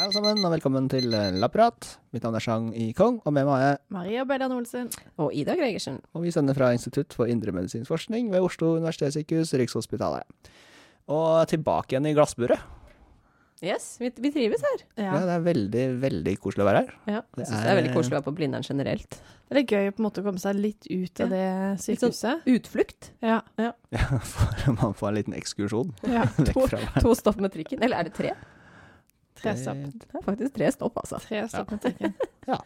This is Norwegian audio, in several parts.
Hei alle sammen, og velkommen til eh, Lapprat. Mitt navn er Chang I. Kong, og med meg har jeg Maria Bellan Olsen. Og Ida Gregersen. Og vi sender fra Institutt for indremedisinsk forskning ved Oslo universitetssykehus, Rikshospitalet. Og tilbake igjen i glassburet. Yes, vi, vi trives her. Ja. Ja. det er veldig, veldig koselig å være her. Ja, Det jeg syns det er- er veldig koselig å være på Blindern generelt. Det er gøy på en måte å komme seg litt ut av det sykehuset. Utflukt. Ja. Ja, for man får en liten ekskursjon ja. To, to stopp med trikken. Eller er det tre? Tre stopp. Det er faktisk tre stopp, altså. Tre stopp med trikken. Ja.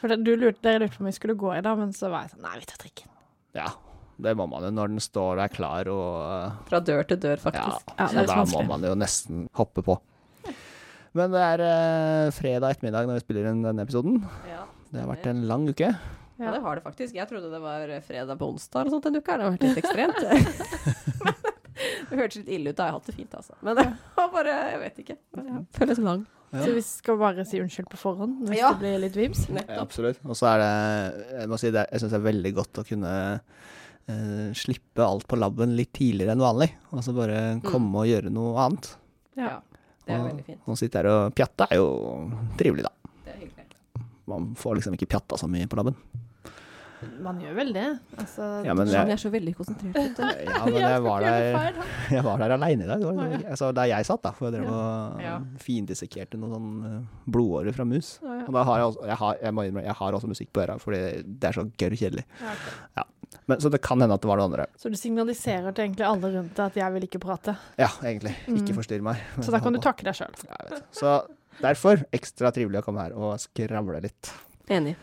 For det, du lurte, dere lurte på om vi skulle gå i dag, men så var jeg sånn Nei, vi tar trikken. Ja, det må man jo når den står der klar og Fra dør til dør, faktisk. Ja, så det er da må man jo nesten hoppe på. Men det er eh, fredag ettermiddag når vi spiller inn denne episoden. Ja, Det har vært en lang uke. Ja, det har det faktisk. Jeg trodde det var fredag på onsdag eller sånt denne uka. Det har vært litt ekstremt. det hørtes litt ille ut. Da har jeg hatt det fint, altså. Men det var bare Jeg vet ikke. Det føles lang. Ja. Så vi skal bare si unnskyld på forhånd hvis Ja. det blir litt vims. Ja, absolutt. Og så er det Jeg må si det, jeg syns det er veldig godt å kunne eh, slippe alt på laben litt tidligere enn vanlig. Altså bare komme og gjøre noe annet. Ja. Det er Og- veldig fint. Å sitte her og pjatte er jo trivelig, da. Det er hyggelig. Man får liksom ikke pjatta så mye på laben. Man gjør vel det. Altså, Ja, men jeg, jeg er så veldig konsentrert. ja, men jeg var der. Jeg var der aleine i dag. Det var, altså, der jeg satt, da. For jeg drev og findissekerte noen sånn eh, blodårer fra mus. Og da har jeg, også, jeg, har, jeg, må jeg har også musikk på øra, fordi det er så gørr kjedelig. Ja. Men, så det kan hende at det var det andre. Så du signaliserer til egentlig alle rundt deg at jeg vil ikke prate. Ja, egentlig. Ikke Mm. forstyrr meg. Så da kan du takke deg sjøl. Ja. Så derfor ekstra trivelig å komme her og skravle litt. Enig.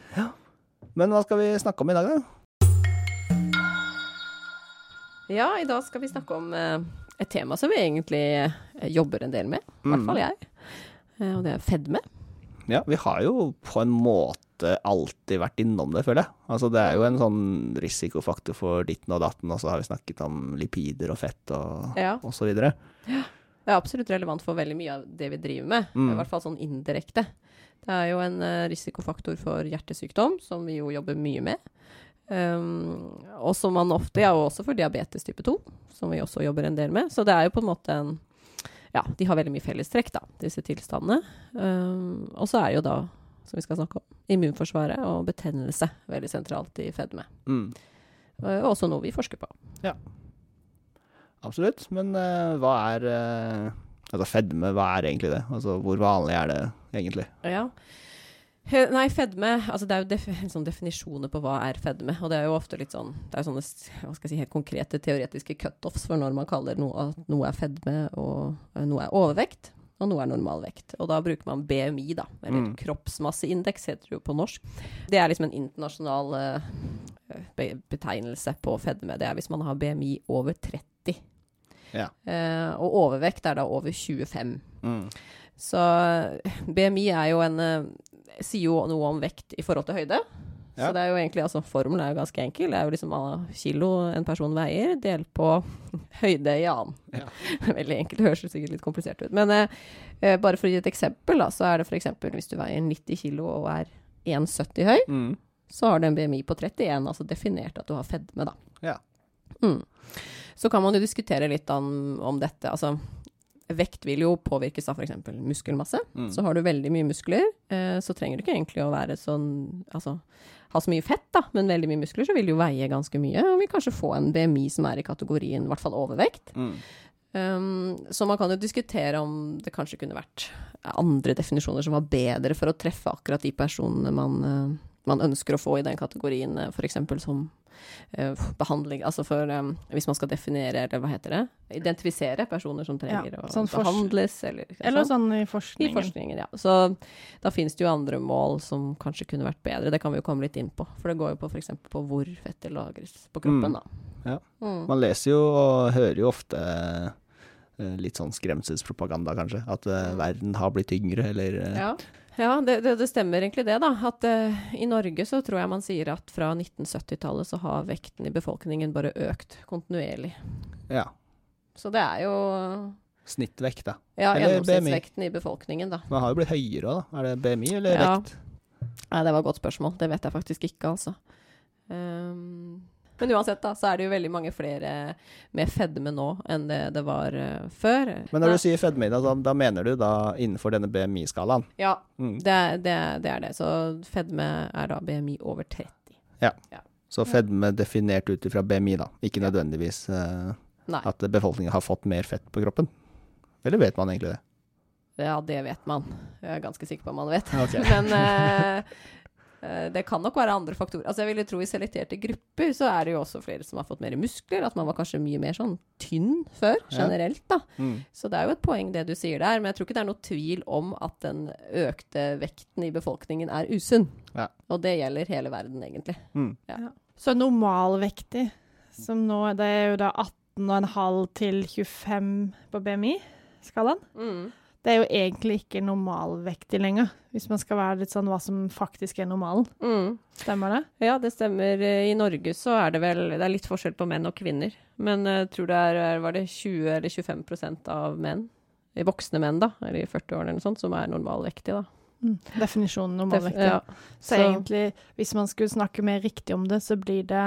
Men hva skal vi snakke om i dag, da? Ja, i dag skal vi snakke om eh, et tema som vi egentlig eh, jobber en del med. I hvert fall Mm. jeg. Eh, og det er fedme. Ja, vi har jo på en måte alltid vært innom det, føler jeg. Altså det er jo en sånn risikofaktor for ditten og datten, og så har vi snakket om lipider og fett og, Ja. og så videre. Ja. Det er absolutt relevant for veldig mye av det vi driver med. Mm. I hvert fall sånn indirekte. Det er jo en eh, risikofaktor for hjertesykdom, som vi jo jobber mye med. Um, og som man ofte Ja, og også for diabetes type 2, som vi også jobber en del med. Så det er jo på en måte en Ja, de har veldig mye fellestrekk, da, disse tilstandene. Um, og så er jo da, som vi skal snakke om, immunforsvaret og betennelse veldig sentralt i fedme. Mm. Uh, også noe vi forsker på. Ja. Absolutt. Men uh, hva er uh, Altså fedme, hva er egentlig det? Altså hvor vanlig er det egentlig? Ja. He, nei, fedme altså Det er jo def sånn definisjoner på hva er fedme. Og det er jo ofte litt sånn Det er sånne hva skal jeg si, helt konkrete teoretiske cutoffs for når man kaller noe at noe er fedme og eh, noe er overvekt. Og noe er normalvekt. Og da bruker man BMI, da. Eller Mm. kroppsmasseindeks, heter det jo på norsk. Det er liksom en internasjonal uh, be betegnelse på fedme. Det er hvis man har BMI over 30. Ja. Uh, og overvekt er da over 25. Mm. Så BMI er jo en eh, Sier jo noe om vekt i forhold til høyde. Ja. Så det er jo egentlig, altså formelen er jo ganske enkel. Det er jo liksom kilo en person veier, delt på høyde i annen. Ja. Veldig enkelt, høres sikkert litt komplisert ut. Men eh, eh, bare for å gi et eksempel, da, så er det f.eks. hvis du veier 90 kilo og er 1,70 høy, Mm. så har du en BMI på 31, altså definert at du har fedme, da. Ja. Mm. Så kan man jo diskutere litt om, om dette. Altså, vekt vil jo påvirkes av f.eks. muskelmasse. Mm. Så har du veldig mye muskler, eh, så trenger du ikke egentlig å være sånn Altså ha så mye fett, da, men veldig mye muskler, så vil du jo veie ganske mye. Og vil kanskje få en BMI som er i kategorien i hvert fall overvekt. Mm. Um, så man kan jo diskutere om det kanskje kunne vært andre definisjoner som var bedre for å treffe akkurat de personene man, eh, man ønsker å få i den kategorien, uh, f.eks. som uh, behandling Altså for um, hvis man skal definere, eller hva heter det, identifisere personer som trenger Ja, å sånn behandles, eller Eller sånn i i forskningen. forskningen, ja. Så da finnes det jo andre mål som kanskje kunne vært bedre. Det kan vi jo komme litt inn på. For det går jo på f.eks. på hvor fettet lagres på kroppen, Mm. da. Ja. Mm. Man leser jo og hører jo ofte eh, litt sånn skremselspropaganda, kanskje. At uh, verden har blitt yngre, eller uh, Ja, ja det, det, det stemmer egentlig det, da. At uh, i Norge så tror jeg man sier at fra 1970-tallet så har vekten i befolkningen bare økt kontinuerlig. ja. Så det er jo Snittvekt, da. ja, Eller gjennomsnittsvekten i befolkningen, da. Man har jo blitt høyere òg, da. Er det BMI eller Ja. vekt? Nei, det var et godt spørsmål. Det vet jeg faktisk ikke, altså. Um, Men uansett, da, så er det jo veldig mange flere med fedme nå enn det det var eh, før. Men når du sier fedme, da, da, mener du da innenfor denne BMI-skalaen? Ja, Mm. det, det, det er det. Så fedme er da BMI over 30. Ja, Så fedme definert ut ifra BMI, da. Ikke nødvendigvis eh, at befolkningen har fått mer fett på kroppen. Eller vet man egentlig det? Ja, det vet man. Jeg er ganske sikker på om man vet. Okay. Men eh, det kan nok være andre faktorer. Altså jeg ville tro I selekterte grupper så er det jo også flere som har fått mer muskler. At man var kanskje mye mer sånn tynn før, generelt. da. Mm. Så det er jo et poeng det du sier der. Men jeg tror ikke det er noe tvil om at den økte vekten i befolkningen er usunn. Ja. Og det gjelder hele verden, egentlig. Mm. Så normalvektig, som nå Det er jo da 18,5 til 25 på BMI-skalaen. Det er jo egentlig ikke normalvektig lenger, hvis man skal være litt sånn hva som faktisk er normalen. Mm. Stemmer det? Ja, det stemmer. Eh, I Norge så er det vel Det er litt forskjell på menn og kvinner. Men jeg tror det er Var det 20 eller 25% av menn, i voksne menn, da, eller i 40-årene eller noe sånt, som er normalvektig, da. Mm. Definisjonen normalvektig. Ja. Så, egentlig, hvis man skulle snakke mer riktig om det, så blir det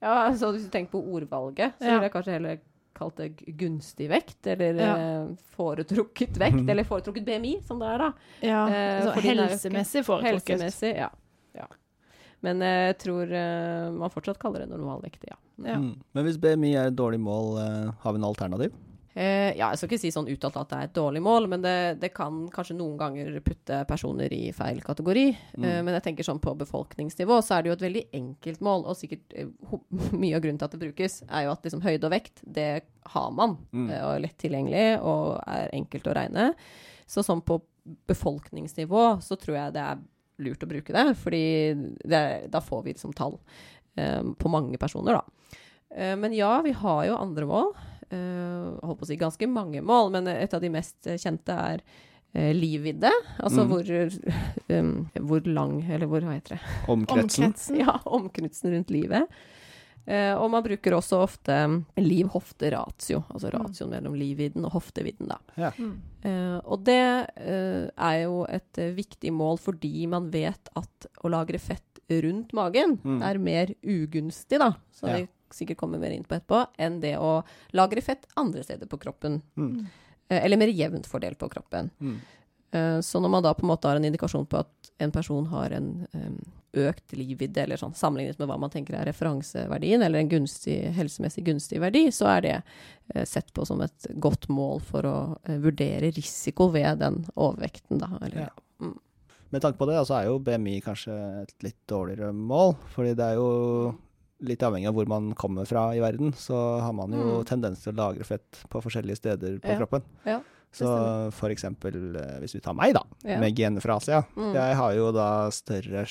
ja, altså hvis du tenker på ordvalget, så Ja. vil jeg kanskje heller kalt det gunstig vekt, eller Ja. eh, foretrukket vekt, Mhm. eller foretrukket BMI, som det er, da. ja, Eh, altså, helsemessig foretrukket. Helsemessig, ja. ja. Men eh, jeg tror eh, man fortsatt kaller det normalvektig, ja. Ja. Mm. Men hvis BMI er et dårlig mål, eh, har vi noe alternativ? Eh, ja, jeg skal ikke si sånn uttalt at det er et dårlig mål, men det, det kan kanskje noen ganger putte personer i feil kategori. Mm. Eh, men jeg tenker sånn på befolkningsnivå, så er det jo et veldig enkelt mål, og sikkert eh, mye av grunnen til at det brukes, er jo at liksom høyde og vekt, det har man, Mm. og er lett tilgjengelig, og er enkelt å regne. Så sånn på befolkningsnivå, så tror jeg det er lurt å bruke det, fordi det, da får vi liksom tall eh, på mange personer, da. Uh, men ja, vi har jo andre mål. Uh, holdt på å si ganske mange mål, men et av de mest eh, kjente er uh, livvidde. Altså Mm. hvor, um, hvor lang, eller hvor, hva heter det? Omkretsen? Omkretsen. Ja, omkretsen rundt livet. Uh, og man bruker også ofte liv-hofte-ratio, altså Mm. ratioen mellom livvidden og hoftevidden, da. Mm. Uh, og det uh, er jo et eh, viktig mål fordi man vet at å lagre fett rundt magen Mm. er mer ugunstig, da, Så Ja. vi sikkert kommer mer inn på etterpå, enn det å lagre fett andre steder på kroppen. Mm. Eh, eller mer jevnt fordelt på kroppen. Mm. Eh, Så når man da på en måte har en indikasjon på at en person har en økt livvidde, eller sånn sammenlignet med hva man tenker er referanseverdien, eller en gunstig, helsemessig gunstig verdi, så er det eh, sett på som et godt mål for å eh, vurdere risiko ved den overvekten, da. Eller, Ja. Med tanke på det, så er jo BMI kanskje et litt dårligere mål, fordi det er jo litt avhengig av hvor man kommer fra i verden, så har man jo Mm. tendens til å lagre fett på forskjellige steder på Ja. kroppen. Ja, Så for eksempel eh, hvis vi tar meg, da, Ja. med gener fra Asia. Mm. Jeg har jo da større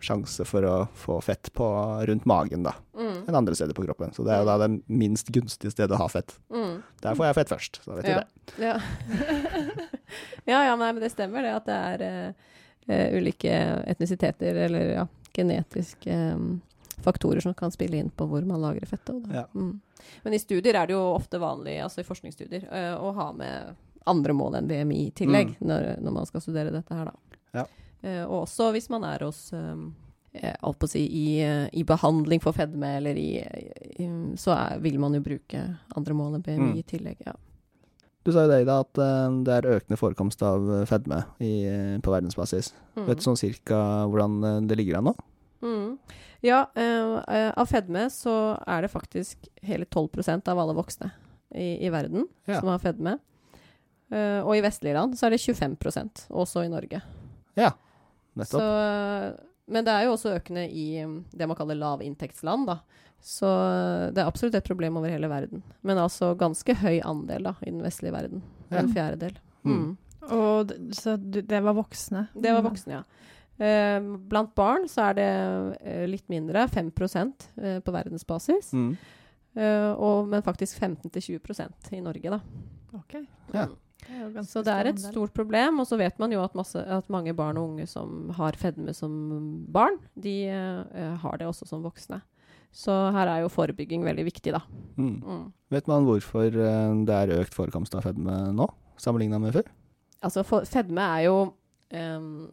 sjanse for å få fett på rundt magen, da, Mm. enn andre steder på kroppen. Så det er jo da det minst gunstige stedet å ha fett. Mm. Der får jeg fett først, så vet du det. Ja. ja, ja, men det stemmer det at det er eh, ulike etnisiteter eller ja, genetiske eh, faktorer som kan spille inn på hvor man lagrer fettet. Da. Ja. Mm. Men i studier er det jo ofte vanlig, altså i forskningsstudier, eh, å ha med andre mål enn BMI i tillegg når, når man skal studere dette her, da. Ja. Eh, og også hvis man er hos um, eh, alt på å si, i, i behandling for fedme, eller i, i Så er, vil man jo bruke andre mål enn BMI Mm. i tillegg. Ja. Du sa jo det, Ida, at det er økende forekomst av fedme i, på verdensbasis. Mm. Vet du sånn cirka hvordan det ligger an nå? Mm. Ja, eh, eh, av fedme så er det faktisk hele 12% av alle voksne i, i verden Ja. som har fedme. Eh, og i vestlige land så er det 25% også i Norge. Ja, Nettopp. men det er jo også økende i mm, det man kaller lavinntektsland, da. Så det er absolutt et problem over hele verden. Men altså ganske høy andel da, i den vestlige verden. Ja. En fjerdedel. Mm. Mm. Og så det var voksne? Det var voksne, ja. Eh, blant barn så er det eh, litt mindre, 5 eh, på verdensbasis. Mm. Eh, og, men faktisk 15-20% i Norge, da. Okay. Ja. Det Så det er et stort problem. Og så vet man jo at, masse, at mange barn og unge som har fedme som barn, de eh, har det også som voksne. Så her er jo forebygging veldig viktig, da. Mm. Mm. Vet man hvorfor eh, det er økt forekomst av fedme nå, sammenligna med før? Altså, for, fedme er jo em,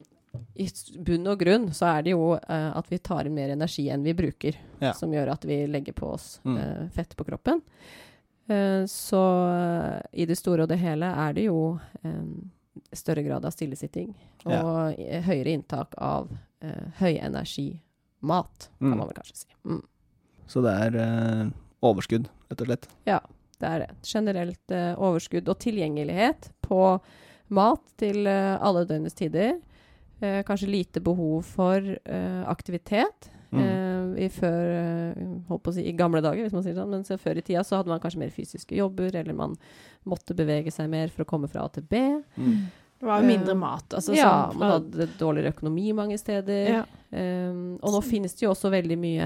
i bunn og grunn så er det jo uh, at vi tar inn mer energi enn vi bruker, Ja. som gjør at vi legger på oss Mm. uh, fett på kroppen. Uh, så i det store og det hele er det jo um, større grad av stillesitting og Ja. høyere inntak av uh, høyenergimat, kan Mm. man vel kanskje si. Mm. Så det er overskudd, rett og slett. Det er det. Generelt overskudd og tilgjengelighet på mat til alle døgnets tider. Eh, kanskje lite behov for eh, aktivitet. Mm. Eh, i før eh, holdt på å si i gamle dager, hvis man sier det sånn. Men så før i tida så hadde man kanskje mer fysiske jobber, eller man måtte bevege seg mer for å komme fra A til B. Mm. Det var jo mindre Eh, mat. Altså, ja, sånn man hadde dårligere økonomi mange steder. ja. Um, og nå finnes det jo også veldig mye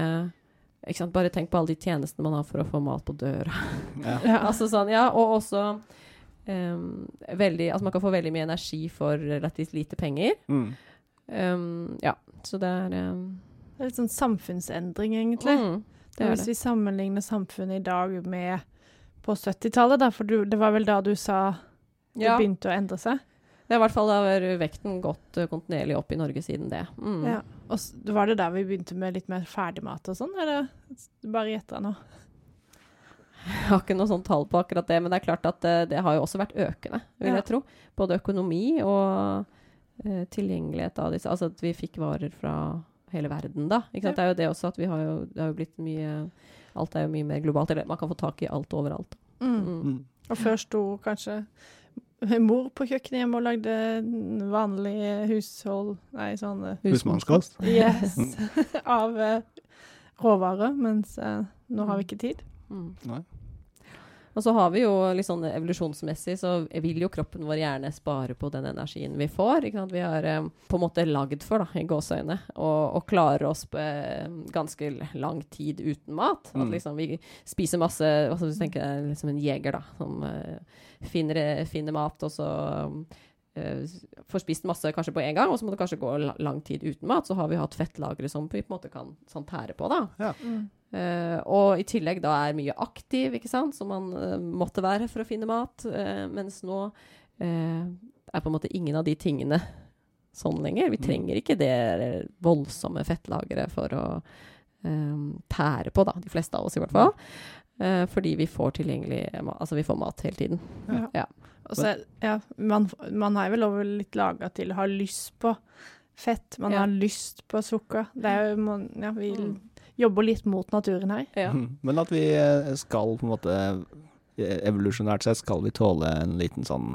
ikke sant? Bare tenk på alle de tjenestene man har for å få mat på døra. Ja. Ja. altså sånn, ja, og også um, veldig, altså man kan få veldig mye energi for relativt lite penger. Mm. Um, ja, så det er um, Det er litt sånn samfunnsendring, egentlig. mm, det er Hvis det. vi sammenligner samfunnet i dag med på 70-tallet, for du, det var vel da du sa det Ja, begynte å endre seg? det er i hvert fall da har vekten gått uh, kontinuerlig opp i Norge siden det. Mm. Ja. Og var det der vi begynte med litt mer ferdigmat og sånn, eller bare gjetter jeg nå? Jeg har ikke noe sånt tall på akkurat det, men det er klart at eh, det har jo også vært økende, vil Ja. jeg tro. Både økonomi og uh, tilgjengelighet av disse. Altså at vi fikk varer fra hele verden, da. Ikke sant? Det er jo det også at vi har jo, det har jo blitt mye Alt er jo mye mer globalt. Eller man kan få tak i alt overalt. Mm. Mm. Mm. Og før sto kanskje mor på kjøkkenet hjemme og lagde vanlige hushold... Nei, sånn eh, Husmannskost. Yes. av uh, råvarer, mens uh, nå har vi ikke tid. Mm. Nei. Og så har vi jo litt sånn evolusjonsmessig, så vil jo kroppen vår gjerne spare på den energien vi får. Ikke sant? Vi har eh, på en måte lagd for, da, i gåseøyne, og, og klarer oss på eh, ganske lang tid uten mat. At Mm. liksom vi spiser masse Hva skal du tenke deg liksom en jeger, da, som eh, finner, finner mat, og så eh, får spist masse kanskje på en gang, og så må det kanskje gå lang tid uten mat. Så har vi hatt fettlagre som vi på en måte kan sånn tære på, da. Eh, og i tillegg da er mye aktiv, ikke sant, som man uh, måtte være for å finne mat. Uh, mens nå eh, er på en måte ingen av de tingene sånn lenger. Vi Mm. trenger ikke det voldsomme fettlageret for å tære på, da. De fleste av oss, i hvert fall. Eh, fordi vi får tilgjengelig Altså, vi får mat hele tiden. Og så, ja, man, man er vel over litt laga til å ha lyst på fett. Man Ja. har lyst på sukker. Det er jo, man, ja, vi Mm. Jobber litt mot naturen her. Ja. Men at vi eh, skal på en måte eh, Evolusjonært sett skal vi tåle en liten sånn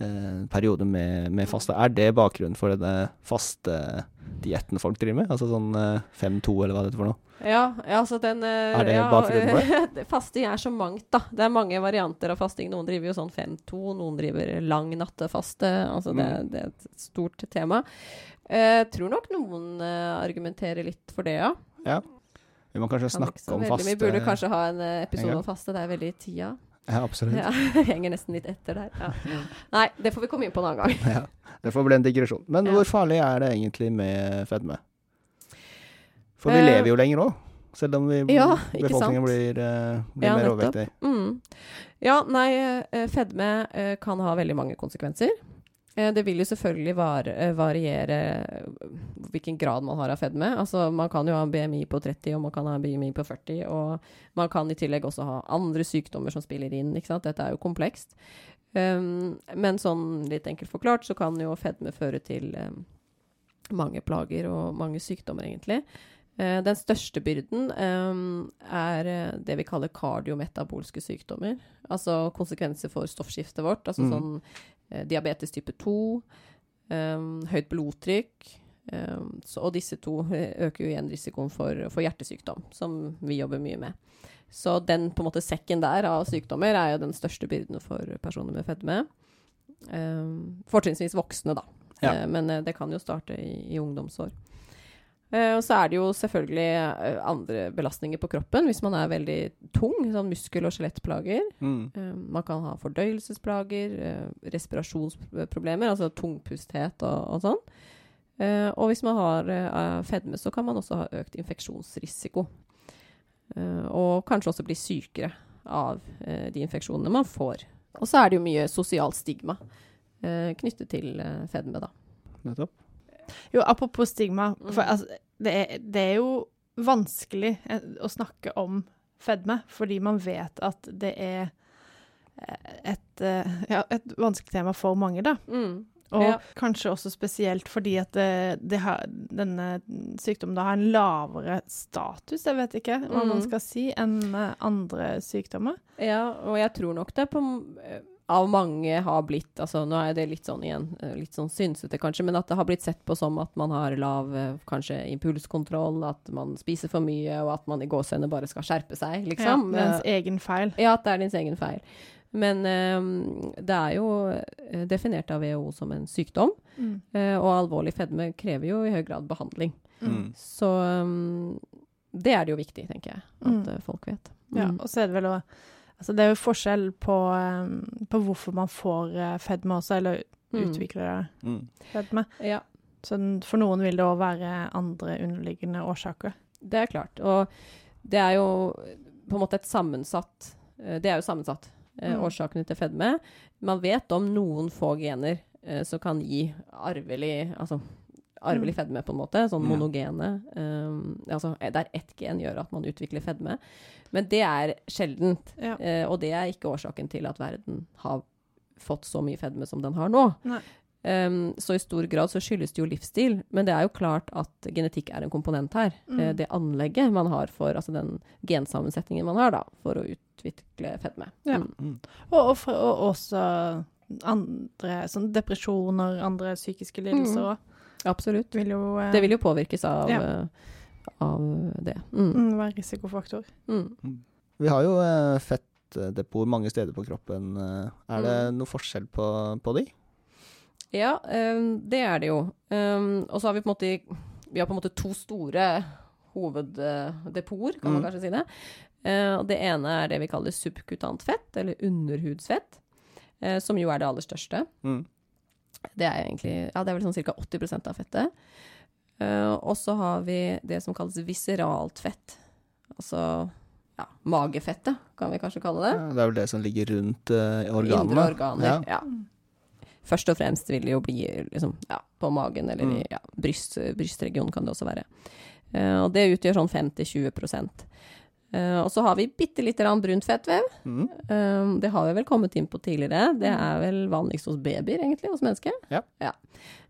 eh, periode med, med faste. Er det bakgrunnen for denne faste dietten folk driver med? Altså sånn eh, 5-2 eller hva det heter for noe? Ja, ja, altså den eh, Er det ja, bakgrunnen for eh, det? Fasting er så mangt, da. Det er mange varianter av fasting. Noen driver jo sånn 5-2, noen driver lang nattefaste. Altså det, Mm. det er et stort tema. Jeg tror nok noen eh, argumenterer litt for det, ja. ja. Vi må kanskje Kan snakke om faste Vi burde kanskje ha en eh, en episode om faste. Det er veldig i tida. Ja, absolutt. Ja, henger nesten litt etter der. Ja. Nei, det får vi komme inn på en annen gang. Ja. Det får bli en digresjon. Men hvor farlig er det egentlig med fedme? For vi Eh, lever jo lenger òg, selv om vi, Ja, befolkningen blir, eh, blir mer overvektig. Mm. Ja, nei, eh, fedme kan ha veldig mange konsekvenser. Eh, Det vil jo selvfølgelig var, eh, variere eh, hvilken grad man har av fedme. Altså, man kan jo ha BMI på 30, og man kan ha BMI på 40. Og man kan i tillegg også ha andre sykdommer som spiller inn. Dette er jo komplekst. Um, men sånn litt enkelt forklart så kan jo fedme føre til um, mange plager og mange sykdommer, egentlig. Uh, den største byrden um, er det vi kaller kardiometabolske sykdommer. Altså konsekvenser for stoffskiftet vårt. Altså Mm. sånn diabetes type 2, um, høyt blodtrykk. Um, så, og disse to eh, øker jo igjen risikoen for, for hjertesykdom, som vi jobber mye med. Så den på en måte sekken der av sykdommer er jo den største byrden for personer med fedme. Um, fortrinnsvis voksne, da. Ja. Eh, men eh, det kan jo starte i, i ungdomsår. Eh, og så er det jo selvfølgelig eh, andre belastninger på kroppen hvis man er veldig tung. Sånn muskel- og skjelettplager. Mm. Eh, man kan ha fordøyelsesplager, respirasjonsproblemer, altså tungpusthet og, og sånn. Og hvis man har fedme, så kan man også ha økt infeksjonsrisiko. Og kanskje også bli sykere av de infeksjonene man får. Og så er det jo mye sosialt stigma knyttet til fedme, da. Nettopp. Jo, apropos stigma. For Mm. altså, det, er, det er jo vanskelig eh, å snakke om fedme, fordi man vet at det er eh, et, eh, ja, et vanskelig tema for mange, da. Mm. Og Ja. kanskje også spesielt fordi at det, det har, denne sykdommen da har en lavere status, jeg vet ikke hva man Mm. skal si, enn andre sykdommer. Ja, og jeg tror nok det på, av mange har blitt altså Nå er det litt sånn igjen, eh, litt sånn synsete kanskje, men at det har blitt sett på som at man har lav eh, kanskje impulskontroll, at man spiser for mye, og at man i gåsehudene bare skal skjerpe seg, liksom. Ja, det er ens Eh, egen feil. Ja, at det er dens egen feil. Men um, det er jo definert av WHO som en sykdom, Mm. eh, og alvorlig fedme krever jo i høy grad behandling. Mm. Så um, det er det jo viktig, tenker jeg, at Mm. folk vet. Ja, Mm. og så er det vel òg Altså, det er jo forskjell på, eh, på hvorfor man får eh, fedme også, eller Mm. utvikler Mm. fedme. Ja, Så for noen vil det òg være andre underliggende årsaker. det er klart. Og det er jo på en måte et sammensatt eh, Det er jo sammensatt, Mm. årsakene til fedme. Man vet om noen få gener eh, som kan gi arvelig Altså arvelig Mm. fedme, på en måte. Sånn monogene. Um, altså eh, der ett gen gjør at man utvikler fedme. Men det er sjeldent. Ja. Uh, og det er ikke årsaken til at verden har fått så mye fedme som den har nå. Um, så i stor grad så skyldes det jo livsstil, men det er jo klart at genetikk er en komponent her. Mm. Uh, det anlegget man har for, altså den gensammensetningen man har da, for å utvikle fedme. Ja. Mm. Mm. Og, og, for, og også andre sånn depresjoner, andre psykiske lidelser Mm. Absolutt. Vil jo eh, Det vil jo påvirkes av, Ja. eh, av det. Mm. mm, være risikofaktor. Mm. Vi har jo eh, fettdepoter mange steder på kroppen. eh. Er det Mm. noe forskjell på, på de? Ja, um, det er det jo. Um, og så har vi på en måte Vi har på en måte to store hoveddepoter, kan man Mm. kanskje si det. Eh, og det ene er det vi kaller subkutant fett, eller underhudsfett, Uh, som jo er det aller største. Mm. Det er egentlig Ja, det er vel sånn ca. 80 av fettet. Uh, og så har vi det som kalles viseralt fett. Altså ja, magefettet, kan vi kanskje kalle det. Ja, det er vel det som ligger rundt uh, organene. Indre organer. Ja. Ja. Først og fremst vil det jo bli liksom, ja, på magen eller i Mm. ja, bryst, brystregionen kan det også være. Uh, og det utgjør sånn 5-20 uh, Og så har vi bitte lite grann brunt fettvev. Mm. Eh, det har vi vel kommet inn på tidligere. Det er vel vanligst hos babyer, egentlig, hos mennesker. Ja.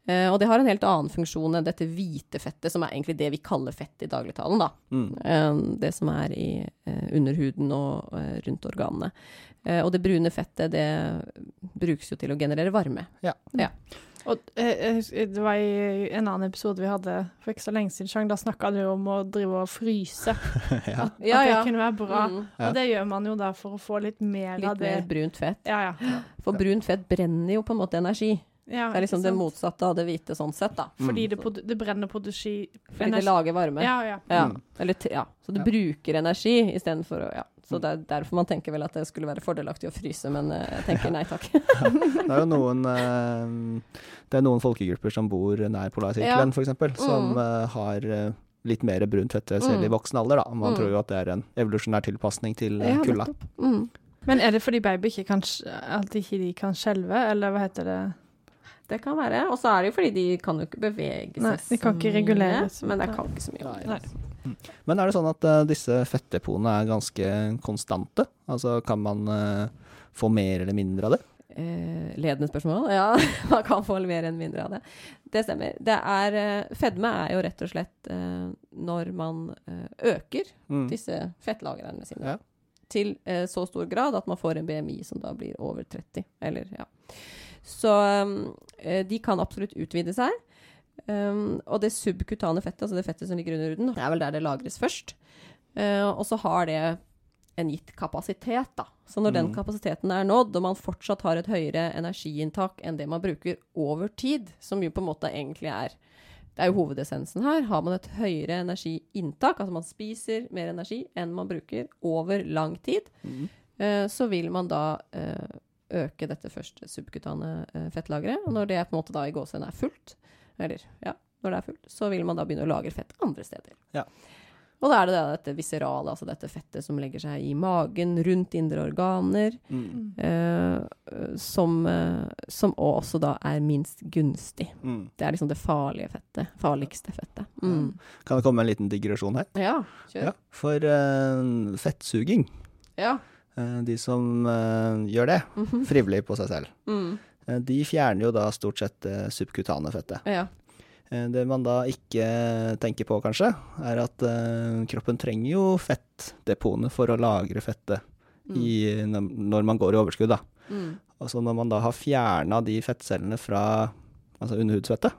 Eh, og det har en helt annen funksjon enn dette hvite fettet, som er egentlig det vi kaller fett i dagligtalen, da. Mm. Eh, det som er i eh, underhuden og eh, rundt organene. Og det brune fettet, det brukes jo til å generere varme. Ja. eh, jeg husker- det var i en annen episode vi hadde for ikke så lenge siden, Sjang, da snakka du om å drive og fryse. ja. At, Ja, ja. det kunne være bra. Mm. Ja. Og det gjør man jo da for å få litt mer Litt av det. Litt mer brunt fett. Ja, ja. For brunt fett brenner jo på en måte energi. Ja Det er liksom det motsatte av det hvite sånn sett, da. Fordi Mm. det, produ- det brenner på energi. Fordi det lager varme. Ja, ja. Ja. Mm. Eller, ja. Så det Ja. bruker energi istedenfor å ja. Så Mm. det er derfor man tenker vel at det skulle være fordelaktig å fryse, men eh, jeg tenker nei takk. Det er jo noen eh, Det er noen folkegrupper som bor nær polarsirkelen, for f.eks., som Mm. eh, har litt mer brunt fette selv i voksen alder. da. Man Mm. tror jo at det er en evolusjonær tilpasning til Ja, kulda. Mm. Men er det fordi baby ikke kan at ikke de kan skjelve, eller hva heter det? Det kan være. Og så er det jo fordi de kan jo ikke bevege seg Nei, de kan ikke reguleres. Men det kan ikke så mye. Nei. Nei. Men er det sånn at uh, disse fettdepotene er ganske konstante? Altså kan man uh, få mer eller mindre av det? Eh, ledende spørsmål. Ja, man kan få mer enn mindre av det. Det stemmer. Det er, eh, fedme er jo rett og slett eh, når man øker Mm. disse fettlagrene sine Ja. til eh, så stor grad at man får en BMI som da blir over 30. Eller, ja. Så eh, de kan absolutt utvide seg. Um, og det subkutane fettet, altså det fettet som ligger under huden, det er vel der det lagres først. Uh, og så har det en gitt kapasitet, da. Så når den Mm. kapasiteten er nådd, og man fortsatt har et høyere energiinntak enn det man bruker over tid, som jo på en måte egentlig er Det er jo hovedessensen her. Har man et høyere energiinntak, altså man spiser mer energi enn man bruker over lang tid, Mm. uh, så vil man da eh, øke dette første subkutane eh, fettlageret. Og når det på en måte da i gåsehudene er fullt, eller ja, når det er fullt, så vil man da begynne å lagre fett andre steder. Og da er det da dette viserale, altså dette fettet som legger seg i magen, rundt indre organer, Mm. eh, som, eh, som også da er minst gunstig. Mm. Det er liksom det farlige fettet. Farligste fettet. Mm. Kan det komme en liten digresjon her? Ja, kjør. Ja. For eh, fettsuging, Ja. Eh, de som eh, gjør det Mhm. frivillig på seg selv, Mm. eh, de fjerner jo da stort sett det subkutane fettet. Ja. Eh, Det man da ikke tenker på, kanskje, er at kroppen trenger jo fettdepotene for å lagre fettet Mm. i, når man går i overskudd. da. Mm. Altså når man da har fjerna de fettcellene fra altså underhudsfettet,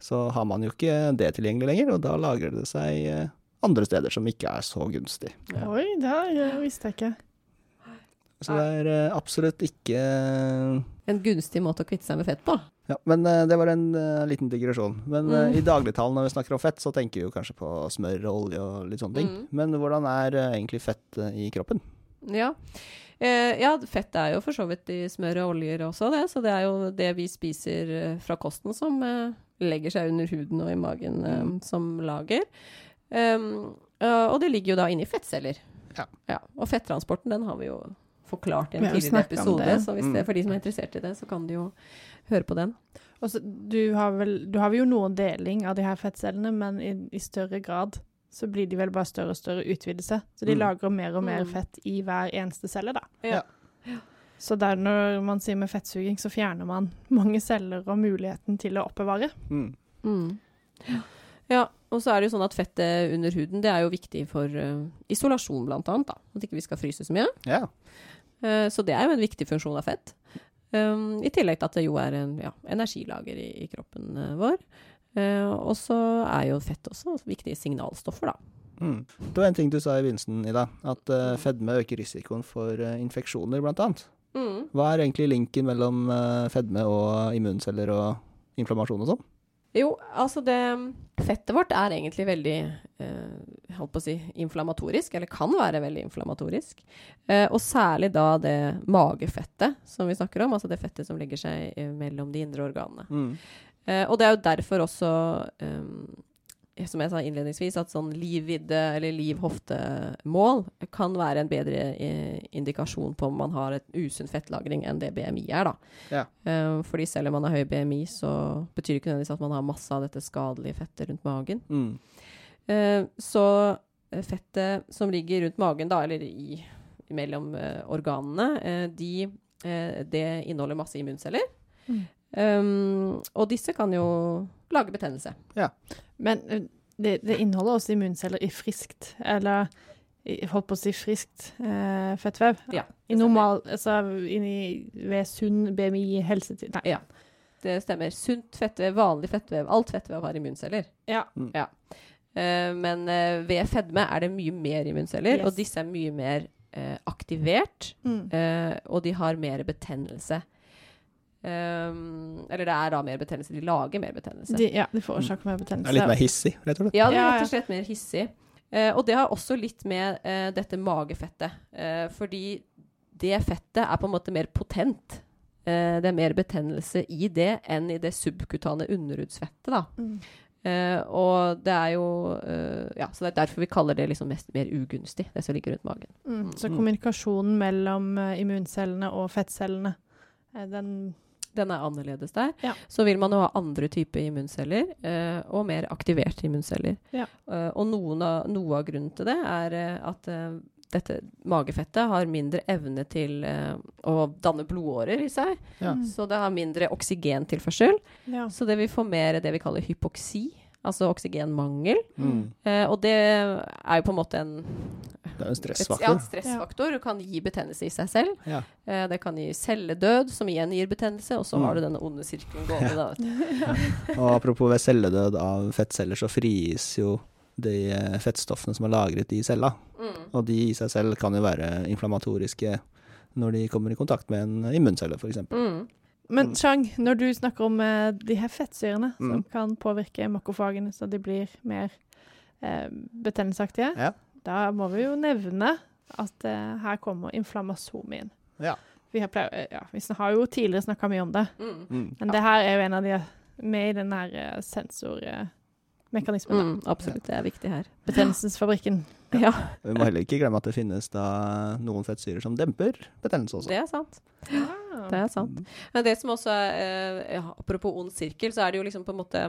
så har man jo ikke det tilgjengelig lenger, og da lagrer det seg andre steder som ikke er så gunstig. Ja. Oi, det visste jeg ikke. Så det er eh, absolutt ikke En gunstig måte å kvitte seg med fett på. Ja, men eh, det var en eh, liten digresjon. Men eh, Mm. i dagligtalen når vi snakker om fett, så tenker vi jo kanskje på smør og olje og litt sånne ting. Mm. Men hvordan er eh, egentlig fett eh, i kroppen? Ja. Eh, ja, fett er jo for så vidt i smør og oljer også, det. Så det er jo det vi spiser eh, fra kosten som eh, legger seg under huden og i magen eh, Mm. som lager. Um, eh, og det ligger jo da inni fettceller. Ja. Og fettransporten, den har vi jo forklart i en tidligere episode. Så hvis det Mm. er for de som er interessert i det, så kan de jo høre på den. Også, du, har vel, du har jo noen deling av de her fettcellene, men i, i større grad så blir de vel bare større og større utvidelse. Så de Mm. lagrer mer og mer Mm. fett i hver eneste celle, da. Ja. Så der når man sier med fettsuging, så fjerner man mange celler og muligheten til å oppbevare. Mm. Mm. Ja, og så er det jo sånn at fettet under huden det er jo viktig for uh, isolasjon, blant annet. Da. At ikke vi skal fryse så mye. Ja. Eh, så det er jo en viktig funksjon av fett. Um, I tillegg til at det jo er en ja, energilager i, i kroppen eh, vår. Eh, og så er jo fett også viktige signalstoffer, da. Mm. Det var en ting du sa i begynnelsen, Ida, at fedme øker risikoen for infeksjoner, blant annet. Hva er egentlig linken mellom fedme og immunceller og inflammasjon og sånn? Jo, altså det Fettet vårt er egentlig veldig eh, holdt på å si, inflammatorisk, eller kan være veldig inflammatorisk. Eh, og særlig da det magefettet som vi snakker om, altså det fettet som legger seg eh, mellom de indre organene. Mm. Eh, og det er jo derfor også, eh, som jeg sa innledningsvis, at sånn liv-vidde eller liv-hofte-mål kan være en bedre eh, indikasjon på om man har et usunn fettlagring enn det BMI er, da. Ja. Eh, fordi selv om man har høy BMI, så betyr det ikke nødvendigvis at man har masse av dette skadelige fettet rundt magen. Mm. Eh, så eh, fettet som ligger rundt magen, da, eller i, mellom eh, organene, de, det inneholder masse immunceller. Mm. Um, og disse kan jo lage betennelse. Men eh, det, det inneholder også immunceller i friskt, eller i- holdt på å si friskt eh, fettvev. Ja, I normal, altså inni, ved sunn BMI helsetid. Nei. Ja. Det stemmer. Sunt fettvev, vanlig fettvev. Alt fettvev har immunceller. Ja. Eh, men eh, ved fedme er det mye mer immunceller, Yes. og disse er mye mer eh, aktivert, Mm. eh, og de har mer betennelse. Um, eller det er da mer betennelse. De lager mer betennelse. De, ja, de forårsaker mer betennelse. Det er litt mer hissig, rett og slett. Ja, det er rett og slett mer hissig. Uh, og det har også litt med uh, dette magefettet. Uh, fordi det fettet er på en måte mer potent. Eh, det er mer betennelse i det enn i det subkutane underhudsfettet, da. Mm. Eh, og det er jo eh, Ja, så det er derfor vi kaller det liksom mest mer ugunstig, det som ligger rundt magen. Mm. Så Mm. kommunikasjonen mellom eh, immuncellene og fettcellene, eh, den Den er annerledes der. Ja. Så vil man jo ha andre typer immunceller, eh, og mer aktiverte immunceller. Ja. Eh, og noen av, noe av grunnen til det er eh, at eh, dette magefettet har mindre evne til eh, å danne blodårer i seg. Ja. Mm. Så det har mindre oksygentilførsel. Ja. Så det vil få mer det vi kaller hypoksi, altså oksygenmangel. Mm. Eh, og det er jo på en måte en Det er en stressfaktor. ja, stressfaktor. og kan gi betennelse i seg selv. Ja. Eh, det kan gi celledød, som igjen gir betennelse. Og så Mm. har du denne onde sirkelen gående. Da, vet du. Og apropos ved celledød av fettceller, så frigis jo de eh, fettstoffene som er lagret i cella. Mm. Og de i seg selv kan jo være inflammatoriske når de kommer i kontakt med en immuncelle, f.eks. Mm. Men Mm. Chang, når du snakker om eh, de her fettsyrene som Mm. kan påvirke makrofagene så de blir mer eh, betennelsesaktige, Ja. da må vi jo nevne at eh, her kommer inflammasom inn. Ja. Vi har, pleier, ja, vi har jo tidligere snakka mye om det, Mm. Mm. men det her er jo en av de med i den her eh, sensormodellen mekanismen. Mm, absolutt, det er viktig her. Betennelsesfabrikken. Ja, Vi må heller ikke glemme at det finnes da noen fettsyrer som demper betennelse også. det er sant. Det er sant. Men det som også er eh, ja, Apropos ond sirkel, så er det jo liksom på en måte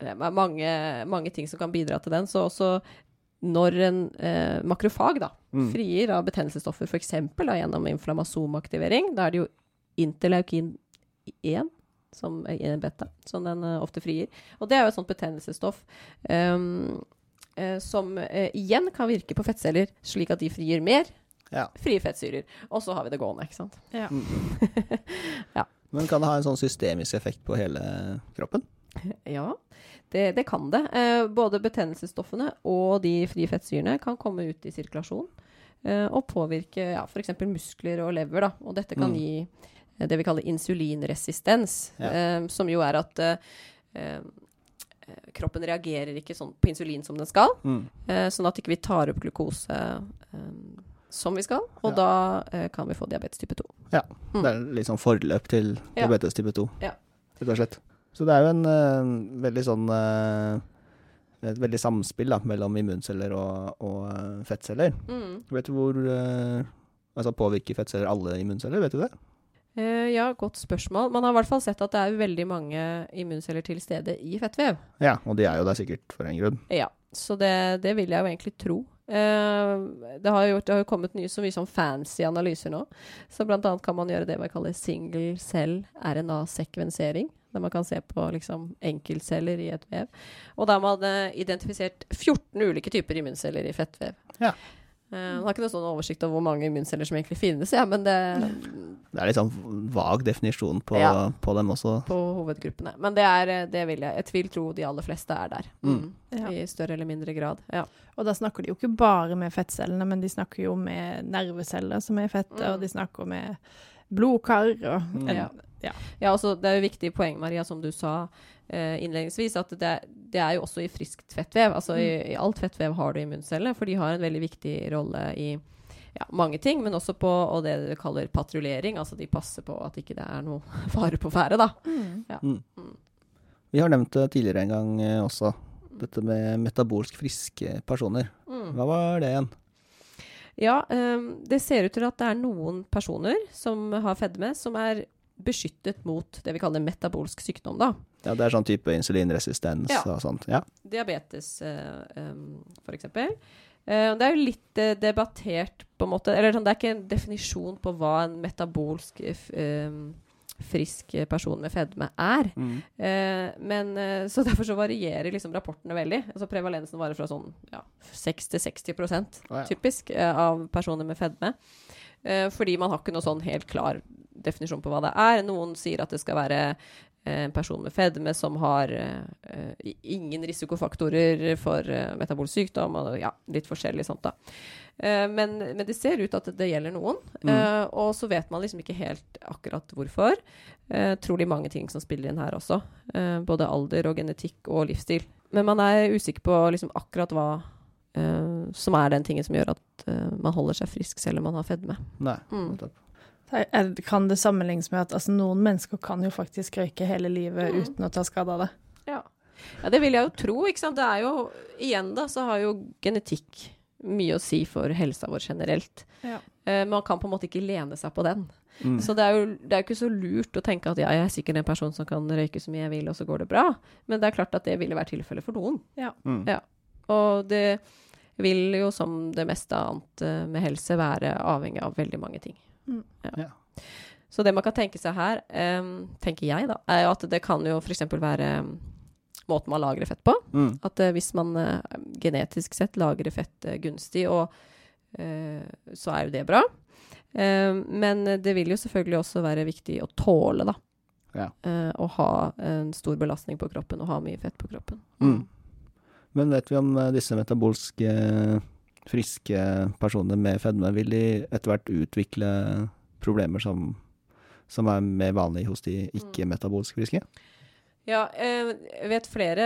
eh, mange, mange ting som kan bidra til den. Så også når en eh, makrofag da, Mm. frier av betennelsesstoffer, f.eks. gjennom inflammasomaktivering, da er det jo interleukin 1 som er i en beta, som den eh, ofte frigir. Og det er jo et sånt betennelsesstoff Um, eh, som eh, igjen kan virke på fettceller, slik at de frigir mer Ja. frie fettsyrer. Og så har vi det gående, ikke sant. Ja. Men kan det ha en sånn systemisk effekt på hele kroppen? Ja, det, det kan det. Eh, både betennelsesstoffene og de frie fettsyrene kan komme ut i sirkulasjon eh, og påvirke ja, f.eks. muskler og lever. Da. Og dette kan Mm. gi det vi kaller insulinresistens, Ja. eh, som jo er at eh, eh, kroppen reagerer ikke sånn på insulin som den skal, Mm. eh, sånn at ikke vi tar opp glukose eh, som vi skal, og Ja. da eh, kan vi få diabetes type 2. Mm. Det er litt sånn forløp til Ja. diabetes type 2, Ja. rett og slett. Så det er jo en uh, veldig sånn uh, Et veldig samspill da, mellom immunceller og, og eh, fettceller. Mm. Vet du hvor uh, Altså påvirker fettceller alle immunceller, vet du det? Eh, ja, godt spørsmål. Man har i hvert fall sett at det er veldig mange immunceller til stede i fettvev. Ja, og de er jo der sikkert for en grunn. Ja, så det, det vil jeg jo egentlig tro. Uh, det, har jo det har jo kommet nye, så mye sånn fancy analyser nå. Så blant annet kan man gjøre det man kaller single cell RNA-sekvensering. Der man kan se på liksom enkeltceller i et vev. Og da har man eh, identifisert 14 ulike typer immunceller i fettvev. Ja. Eh, man har ikke noe sånn oversikt over hvor mange immunceller som egentlig finnes, ja, men det, Det er litt sånn vag definisjon på, Ja. på dem også. på hovedgruppene. Men det, er, eh, det vil jeg. Jeg vil tro de aller fleste er der. Mm. Ja. I større eller mindre grad. Ja. Og da snakker de jo ikke bare med fettcellene, men de snakker jo med nerveceller som er i fettet, Mm. og de snakker med blodkar og Mm. en, Ja. ja. Altså, det er jo viktig poeng, Maria, som du sa eh, innledningsvis, at det, det er jo også i friskt fettvev. Altså i, i alt fettvev har du immunceller, for de har en veldig viktig rolle i ja, mange ting, men også på og det du kaller patruljering. Altså de passer på at ikke det er noe fare på ferde, da. Mm. Ja. Mm. Vi har nevnt det tidligere en gang eh, også, dette med metabolsk friske personer. Mm. Hva var det igjen? Ja, um, det ser ut til at det er noen personer som har fedme, som er beskyttet mot det vi kaller metabolsk sykdom, da. Ja, det er sånn type insulinresistens Ja. og sånt. Ja. Diabetes, eh, em, for eksempel. Eh, det er jo litt eh, debattert, på en måte Eller sånn, det er ikke en definisjon på hva en metabolsk eh, frisk eh, person med fedme er. Mm. Eh, men eh, Så derfor så varierer liksom rapportene veldig. Altså Prevalensen varer fra sånn ja, 6 til 60 oh, ja. typisk eh, av personer med fedme. Eh, fordi man har ikke noe sånn helt klar definisjon på hva det er. Noen sier at det skal være eh, en person med fedme som har eh, ingen risikofaktorer for uh, metabolsk sykdom, og ja, litt forskjellig sånt, da. Uh, men, men det ser ut at det gjelder noen, Mm. Uh, og så vet man liksom ikke helt akkurat hvorfor. Trolig mange ting som spiller inn her også. Både alder og genetikk og livsstil. Men man er usikker på liksom akkurat hva som er den tingen som gjør at man holder seg frisk selv om man har fedme. Nei. Mm. Kan det sammenlignes med at altså, noen mennesker kan jo faktisk røyke hele livet Mm. uten å ta skade av det? Ja. ja, det vil jeg jo tro, ikke sant. Det er jo Igjen, da, så har jo genetikk mye å si for helsa vår generelt. Ja. Eh, man kan på en måte ikke lene seg på den. Mm. Så det er jo det er jo ikke så lurt å tenke at ja, jeg er sikkert en person som kan røyke så mye jeg vil, og så går det bra. Men det er klart at det ville være tilfellet for noen. Mm. Ja. Og det vil jo som det meste annet eh, med helse være avhengig av veldig mange ting. Mm. Ja. Så det man kan tenke seg her, um, tenker jeg da, er jo at det kan jo f.eks. være um, måten man lagrer fett på. Mm. At uh, hvis man uh, genetisk sett lagrer fett uh, gunstig, og, eh, så er jo det bra. Men det vil jo selvfølgelig også være viktig å tåle, da. Ja. Eh, å ha en stor belastning på kroppen og ha mye fett på kroppen. Mm. Men vet vi om disse metabolske friske personer med fedme, vil de etter hvert utvikle problemer som, som er mer vanlig hos de ikke-metabolsk friske? Ja, eh, jeg vet flere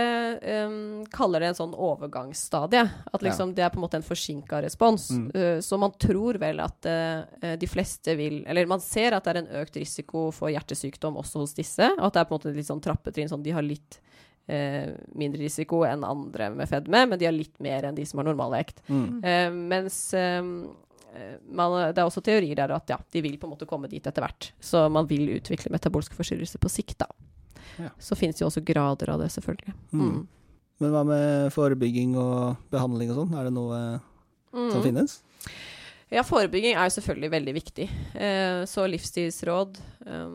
um, kaller det en sånn overgangsstadie. At liksom det er på en måte en forsinka respons. Mm. Uh, så man tror vel at uh, de fleste vil Eller man ser at det er en økt risiko for hjertesykdom også hos disse. Og at det er på en måte litt sånn trappetrinn. Sånn de har litt eh, mindre risiko enn andre med fedme, men de har litt mer enn de som har normalvekt. Mm. Eh, mens eh, man, det er også teorier der at ja, de vil på en måte komme dit etter hvert. Så man vil utvikle metabolske forstyrrelser på sikt, da. Ja. Så finnes det jo også grader av det, selvfølgelig. Mm. Men hva med forebygging og behandling og sånn? Er det noe Mm. som finnes? Ja, forebygging er jo selvfølgelig veldig viktig. Eh, så livsstilsråd, eh,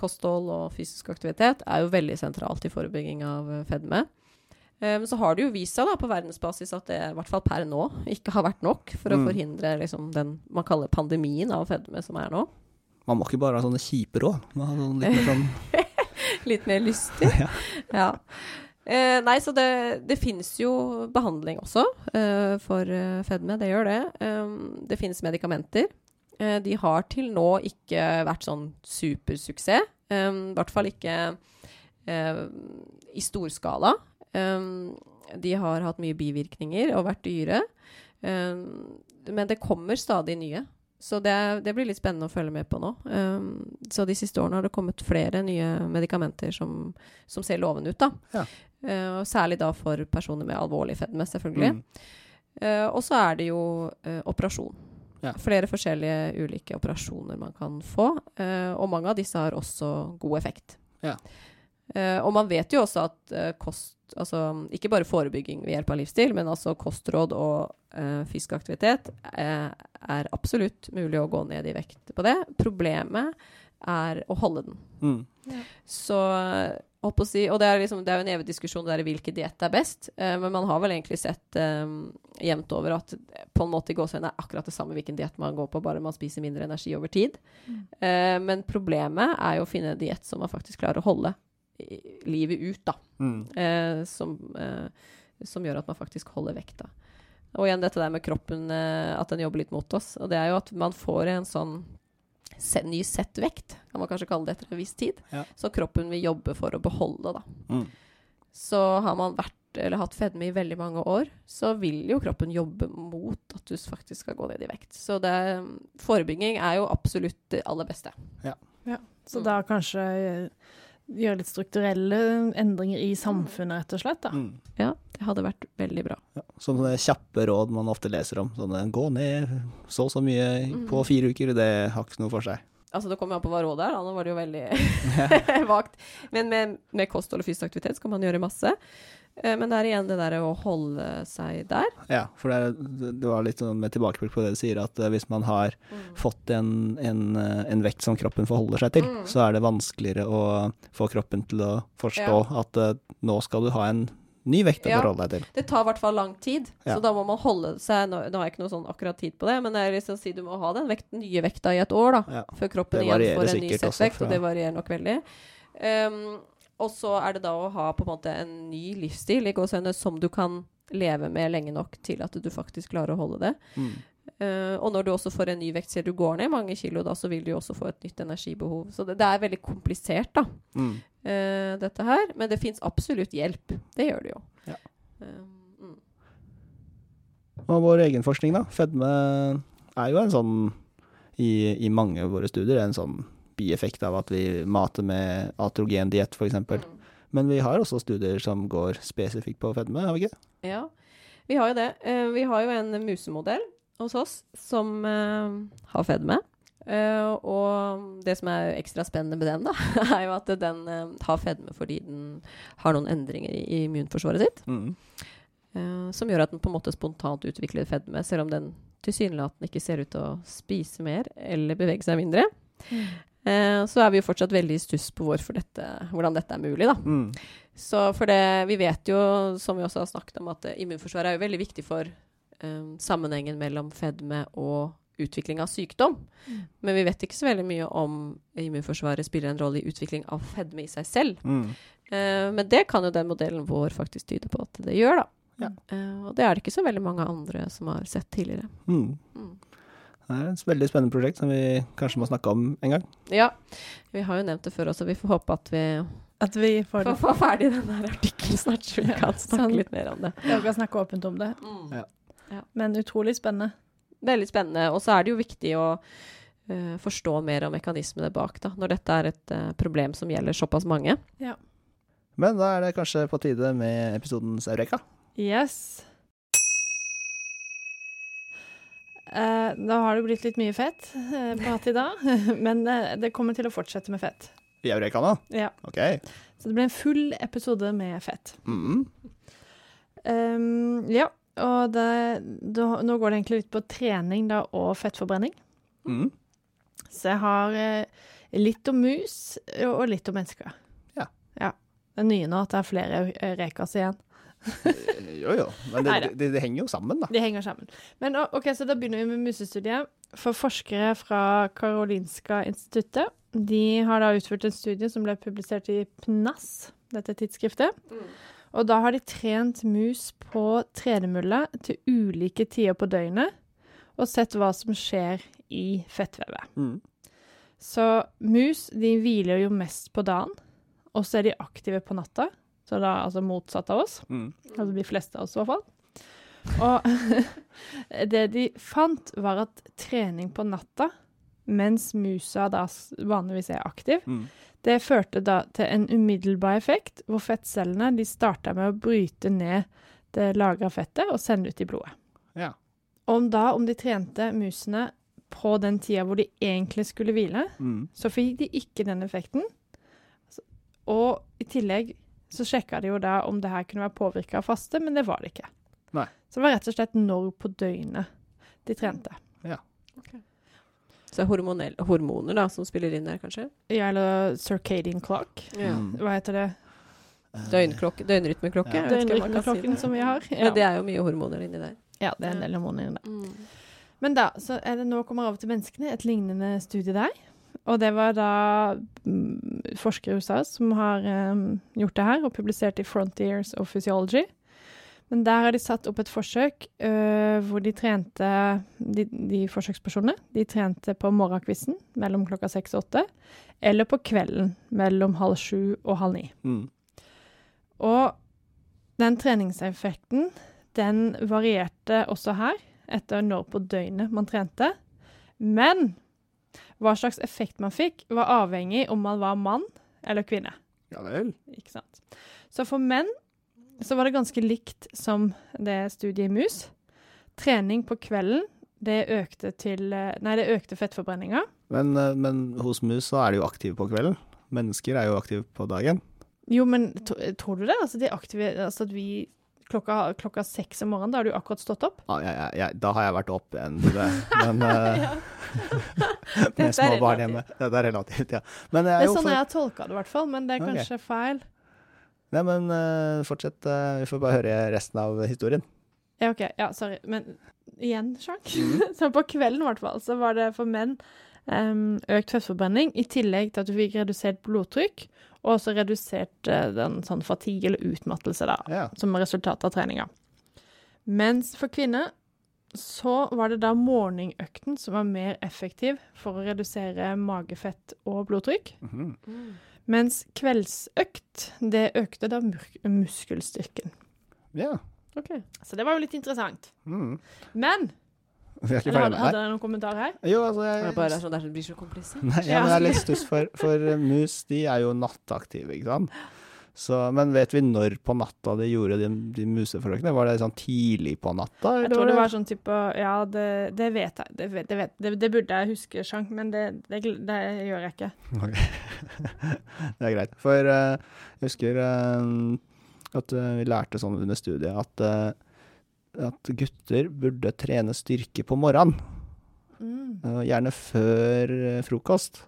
kosthold og fysisk aktivitet er jo veldig sentralt i forebygging av eh, fedme. Eh, Men så har det jo vist seg da på verdensbasis at det i hvert fall per nå ikke har vært nok for å Mm. forhindre liksom, den man kaller pandemien av fedme som er nå. Man må ikke bare ha sånne kjipe råd. Sånn litt mer sånn Litt mer lystig. Ja. ja. Eh, nei, så det, det finnes jo behandling også eh, for eh, fedme. Det gjør det. Eh, det finnes medikamenter. Eh, de har til nå ikke vært sånn supersuksess. Um, I hvert fall ikke eh, i storskala. Um, de har hatt mye bivirkninger og vært dyre. Um, men det kommer stadig nye. Så det, det blir litt spennende å følge med på nå. Um, så de siste årene har det kommet flere nye medikamenter som, som ser lovende ut, da. Ja. Uh, og særlig da for personer med alvorlig fedme, selvfølgelig. Mm. Uh, og så er det jo uh, operasjon. Ja. Flere forskjellige ulike operasjoner man kan få. Uh, og mange av disse har også god effekt. Ja. Uh, og man vet jo også at uh, kost Altså ikke bare forebygging ved hjelp av livsstil, men altså kostråd og uh, fysisk aktivitet eh, er absolutt mulig å gå ned i vekt på det. Problemet er å holde den. Mm. Så holdt på å si, Og det er, liksom, det er jo en evig diskusjon der hvilken diett er best. eh, men man har vel egentlig sett eh, jevnt over at på en måte i gåsehudene er akkurat det samme hvilken diett man går på, bare man spiser mindre energi over tid. Eh, men problemet er jo å finne en diett som man faktisk klarer å holde i, livet ut, da. Mm. Eh, som, eh, som gjør at man faktisk holder vekta. Og igjen dette der med kroppen, eh, at den jobber litt mot oss. Og det er jo at man får en sånn se, ny settvekt, kan man kanskje kalle det etter en viss tid. Ja. Så kroppen vil jobbe for å beholde, da. Mm. Så har man vært eller hatt fedme i veldig mange år, så vil jo kroppen jobbe mot at du faktisk skal gå ned i vekt. Så det, forebygging er jo absolutt det aller beste. Så Mm. da kanskje eh, gjøre litt strukturelle endringer i samfunnet, rett og slett. da. Mm. Ja, det hadde vært veldig bra. Ja. Sånne kjappe råd man ofte leser om. Sånne gå ned så og så mye Mm. på fire uker, det har ikke noe for seg. Altså, det kommer an på hva rådet er, da. Nå var det jo veldig vagt. Men med, med kosthold og fysisk aktivitet kan man gjøre masse. Eh, Men det er igjen det der å holde seg der. Ja, for det, det var litt sånn med tilbakeblikk på det du sier, at eh, hvis man har fått en, en, eh, en vekt som kroppen forholder seg til, Mm. så er det vanskeligere å få kroppen til å forstå at eh, nå skal du ha en ny vekt å Ja. forholde deg til. Det tar i hvert fall lang tid, Ja. så da må man holde seg Nå, nå har jeg ikke noe sånn akkurat tid på det, men det er liksom si du må ha den vekt, nye vekta i et år, da. Ja. Før kroppen igjen får en ny settvekt, og det varierer nok veldig. Um, og så er det da å ha på en måte en ny livsstil i gåsehudene som du kan leve med lenge nok til at du faktisk klarer å holde det. Mm. Uh, og når du også får en ny vekt, ser du går ned mange kilo, da, så vil du også få et nytt energibehov. Så det, det er veldig komplisert, da, Mm. uh, dette her. Men det fins absolutt hjelp. Det gjør det jo. Ja. Uh, mm. Og vår egen forskning, da. Fedme er jo en sånn, i, i mange av våre studier, en sånn bieffekt av at vi mater med atrogendiett, f.eks. Mm. Men vi har også studier som går spesifikt på fedme, har vi ikke? Ja, vi har jo det. Eh, vi har jo en musemodell hos oss som eh, har fedme. Eh, og det som er ekstra spennende med den, da, er jo at den har fedme fordi den har noen endringer i immunforsvaret sitt. Mm. eh, som gjør at den på en måte spontant utvikler fedme, selv om den tilsynelatende ikke ser ut til å spise mer eller bevege seg mindre. Eh, så er vi jo fortsatt veldig i stuss på hvorfor dette, hvordan dette er mulig, da. Mm. Så for det, vi vet jo, som vi også har snakket om, at eh, immunforsvaret er jo veldig viktig for eh, sammenhengen mellom fedme og utvikling av sykdom. Mm. Men vi vet ikke så veldig mye om immunforsvaret spiller en rolle i utvikling av fedme i seg selv. Mm. Eh, men det kan jo den modellen vår faktisk tyde på at det gjør, da. Ja. Uh, og det er det ikke så veldig mange andre som har sett tidligere. Mm. Mm. Det er et veldig spennende prosjekt som vi kanskje må snakke om en gang. Ja, vi har jo nevnt det før også, vi får håpe at vi At vi får får får ferdig den der artikkelen snart, så vi Ja, kan snakke sånn. litt mer om det. ja, vi kan snakke åpent om det. Ja. Men utrolig spennende. Veldig spennende. Og så er det jo viktig å uh, forstå mer om mekanismene bak, da, når dette er et uh, problem som gjelder såpass mange. Men da er det kanskje på tide med episodens Eureka. Yes. Eh, da har det blitt litt mye fett hatt i dag, men eh, det kommer til å fortsette med fett. I Eureka nå? Ja. OK. Så det blir en full episode med fett. Mm. Um, ja, og det, da, nå går det egentlig litt på trening da, og fettforbrenning. Mm. Så jeg har litt om mus og, og litt om mennesker. Ja. ja. Det er nye nå at det er flere rekas igjen. Eh, Jo jo, men det, det, det henger jo sammen, da. Det henger sammen. Men ok, så da begynner vi med musestudiet. For forskere fra Karolinska instituttet, de har da utført en studie som ble publisert i PNAS, dette tidsskriftet. Og da har de trent mus på tredemølle til ulike tider på døgnet, og sett hva som skjer i fettvevet. Mm. Så mus de hviler jo mest på dagen, og så er de aktive på natta. Så da altså motsatt av oss. Mm. Altså de fleste av oss, i hvert fall. Og det de fant, var at trening på natta, mens musa da vanligvis er aktiv, Mm. det førte da til en umiddelbar effekt, hvor fettcellene de starta med å bryte ned det lagra fettet og sende ut i blodet. Ja. Om da, om de trente musene på den tida hvor de egentlig skulle hvile, Mm. så fikk de ikke den effekten. Og i tillegg så sjekka de jo da om det her kunne være påvirka av faste, men det var det ikke. Nei. Så det var rett og slett når på døgnet de trente. Så det er hormoner da, som spiller inn der, kanskje? Ja, eller circadian clock. Ja. Hva heter det? Døgnklokke, døgnrytmeklokke. Ja. kan si Døgnrytmeklokken som vi har. Ja. Men det er jo mye hormoner inni der. ja, det er en del hormoner inni der. Mm. Men da, så er det nå kommer over til menneskene, et lignende studie der. Og det var da mm, forskere i USA som har um, gjort det her, og publisert i Frontiers of Physiology. Men der har de satt opp et forsøk uh, hvor de trente de, de forsøkspersonene de trente på morgenkvisten mellom klokka seks og åtte, eller på kvelden mellom halv sju og halv ni. Mm. Og den treningseffekten, den varierte også her, etter når på døgnet man trente. Men hva slags effekt man fikk, var avhengig om man var mann eller kvinne. Ja vel. Ikke sant? Så for menn så var det ganske likt som det studiet i mus. Trening på kvelden, det økte til Nei, det økte fettforbrenninga. Men, eh, men hos mus så er de jo aktive på kvelden. Mennesker er jo aktive på dagen. Jo, men tror du det? Altså, de aktive, altså at vi klokka, klokka seks om morgenen, da har du akkurat stått opp? Ja, ja, jeg, da har jeg vært opp igjen, det. men eh, med små barn hjemme. Dette er relativt, ja. Men jeg Det er er sånn for... jeg har tolka det, i hvert fall, men det er kanskje kanskje feil. Nei, men uh, fortsett. Uh, vi får bare høre resten av historien. Ja, OK. Ja, sorry. Men igjen, sjank. Mhm. så på kvelden, i hvert fall, så var det for menn um, økt fettforbrenning, i tillegg til at du fikk redusert blodtrykk, og også redusert eh, den sånn fatigue eller utmattelse, da, Ja. som resultat av treninga. Mens for kvinner så var det da morgenøkten som var mer effektiv for å redusere magefett og blodtrykk. Mhm. Mens kveldsøkt, det økte da muskelstyrken. ja. Okay. Så det var jo litt interessant. Mm. Men Vi er ikke eller, ferdig med hadde dere noen kommentar her? Jo, altså Det jeg, er bare sånn det blir så komplisert. Nei, ja, men jeg er litt stuss for, for eh, mus de er jo nattaktive, ikke sant? Så, men vet vi når på natta de gjorde de, de museforsøkene? Var det sånn tidlig på natta? Jeg tror det var sånn type Ja, det, det vet jeg. Det, vet, det, vet, det, det burde jeg huske, Sjank, men det, det, det gjør jeg ikke. Ok. det er greit. For uh, jeg husker uh, at uh, vi lærte sånn under studiet at, at gutter burde trene styrke på morgenen. Mm. eh, gjerne før eh, frokost.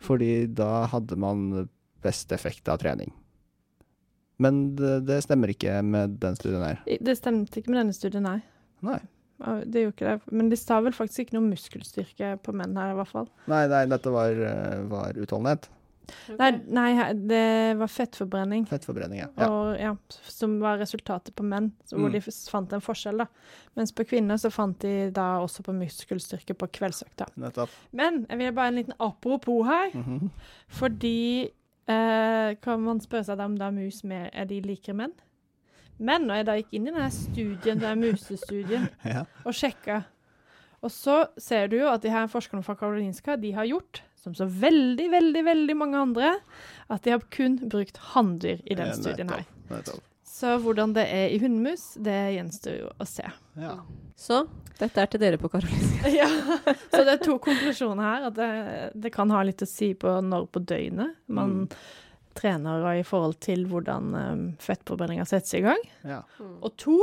Fordi da hadde man best effekt av trening. Men det, det stemmer ikke med den studien her. Det stemte ikke med denne studien, nei. Nei. Det gjorde ikke det. Men de sa vel faktisk ikke noe muskelstyrke på menn her, i hvert fall. Nei, nei dette var, eh, var utholdenhet. Nei, nei, det var fettforbrenning. Fettforbrenning, ja. ja. Og, ja, som var resultatet på menn, så hvor Mm. de fant en forskjell. da. Mens på kvinner så fant de da også på muskelstyrke på kveldsøkta. Nettopp. Men jeg vil bare en liten apropos her. Mhm. Fordi eh, kan man spørre seg da om da mus mer er de likere menn? Men når jeg da gikk inn i denne studien, denne musestudien, ja. og sjekka Og så ser du jo at de her forskerne fra Karolinska de har gjort som så veldig, veldig, veldig mange andre, at de har kun brukt hanndyr i den studien her. Så hvordan det er i hundemus, det gjenstår jo å se. Ja. Så dette er til dere på Karolinska. Ja, så det er to konklusjoner her. At det, det kan ha litt å si på når på døgnet man trener og i forhold til hvordan um, fettforbrenninga settes i gang. ja. Og to,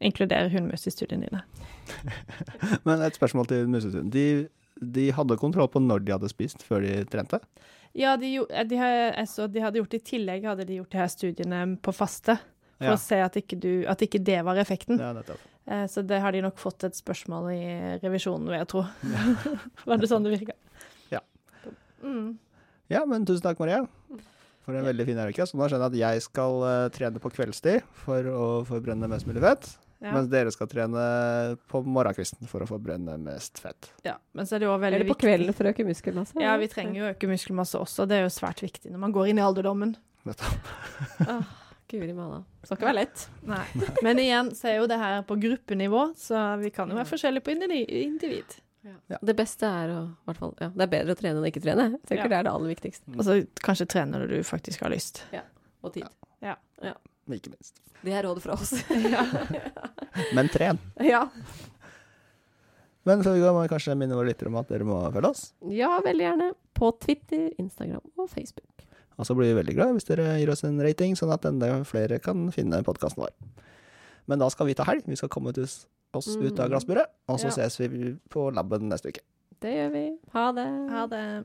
inkluderer hundemus i studiene dine. Men et spørsmål til musestunden. De, de hadde kontroll på når de hadde spist før de trente? Ja, de, eh, de, altså, de hadde gjort i tillegg hadde de gjort de her studiene på faste. For Ja. å se at ikke, du, at ikke det var effekten. Ja, nettopp. Eh, så det har de nok fått et spørsmål i revisjonen, vil jeg tro. var det sånn det virka? Ja. Mm. Ja, men tusen takk, Maria. For en veldig fin uke. Så nå skjønner jeg at jeg skal eh, trene på kveldstid for å forbrenne mest mulig fett. Ja. Mens dere skal trene på morgenkvisten for å forbrenne mest fett. ja. Men så er det jo veldig Eller på viktig kvelden for å øke muskelmasse. Ja, vi trenger jo å øke muskelmasse også. Det er jo svært viktig når man går inn i alderdommen. Nettopp. Guri malla. Skal ikke være lett. Nei. Men igjen så er jo det her på gruppenivå, så vi kan jo være forskjellige på individ. Ja. Det beste er å hvert fall, ja, Det er bedre å trene enn å ikke trene. Jeg tenker Ja. det er det aller viktigste. Og så kanskje trene når du faktisk har lyst. Ja. Og tid. Ikke minst. Det er rådet fra oss. Men tren. ja. Men før vi går, må vi kanskje minne våre lyttere om at dere må følge oss. ja, veldig gjerne. På Twitter, Instagram og Facebook. Og så blir vi veldig glad hvis dere gir oss en rating, sånn at enda flere kan finne podkasten vår. Men da skal vi ta helg. Vi skal komme ut oss oss ut av Mm. glassburet, og så Ja. ses vi på laben neste uke. Det gjør vi. Ha det. Ha det.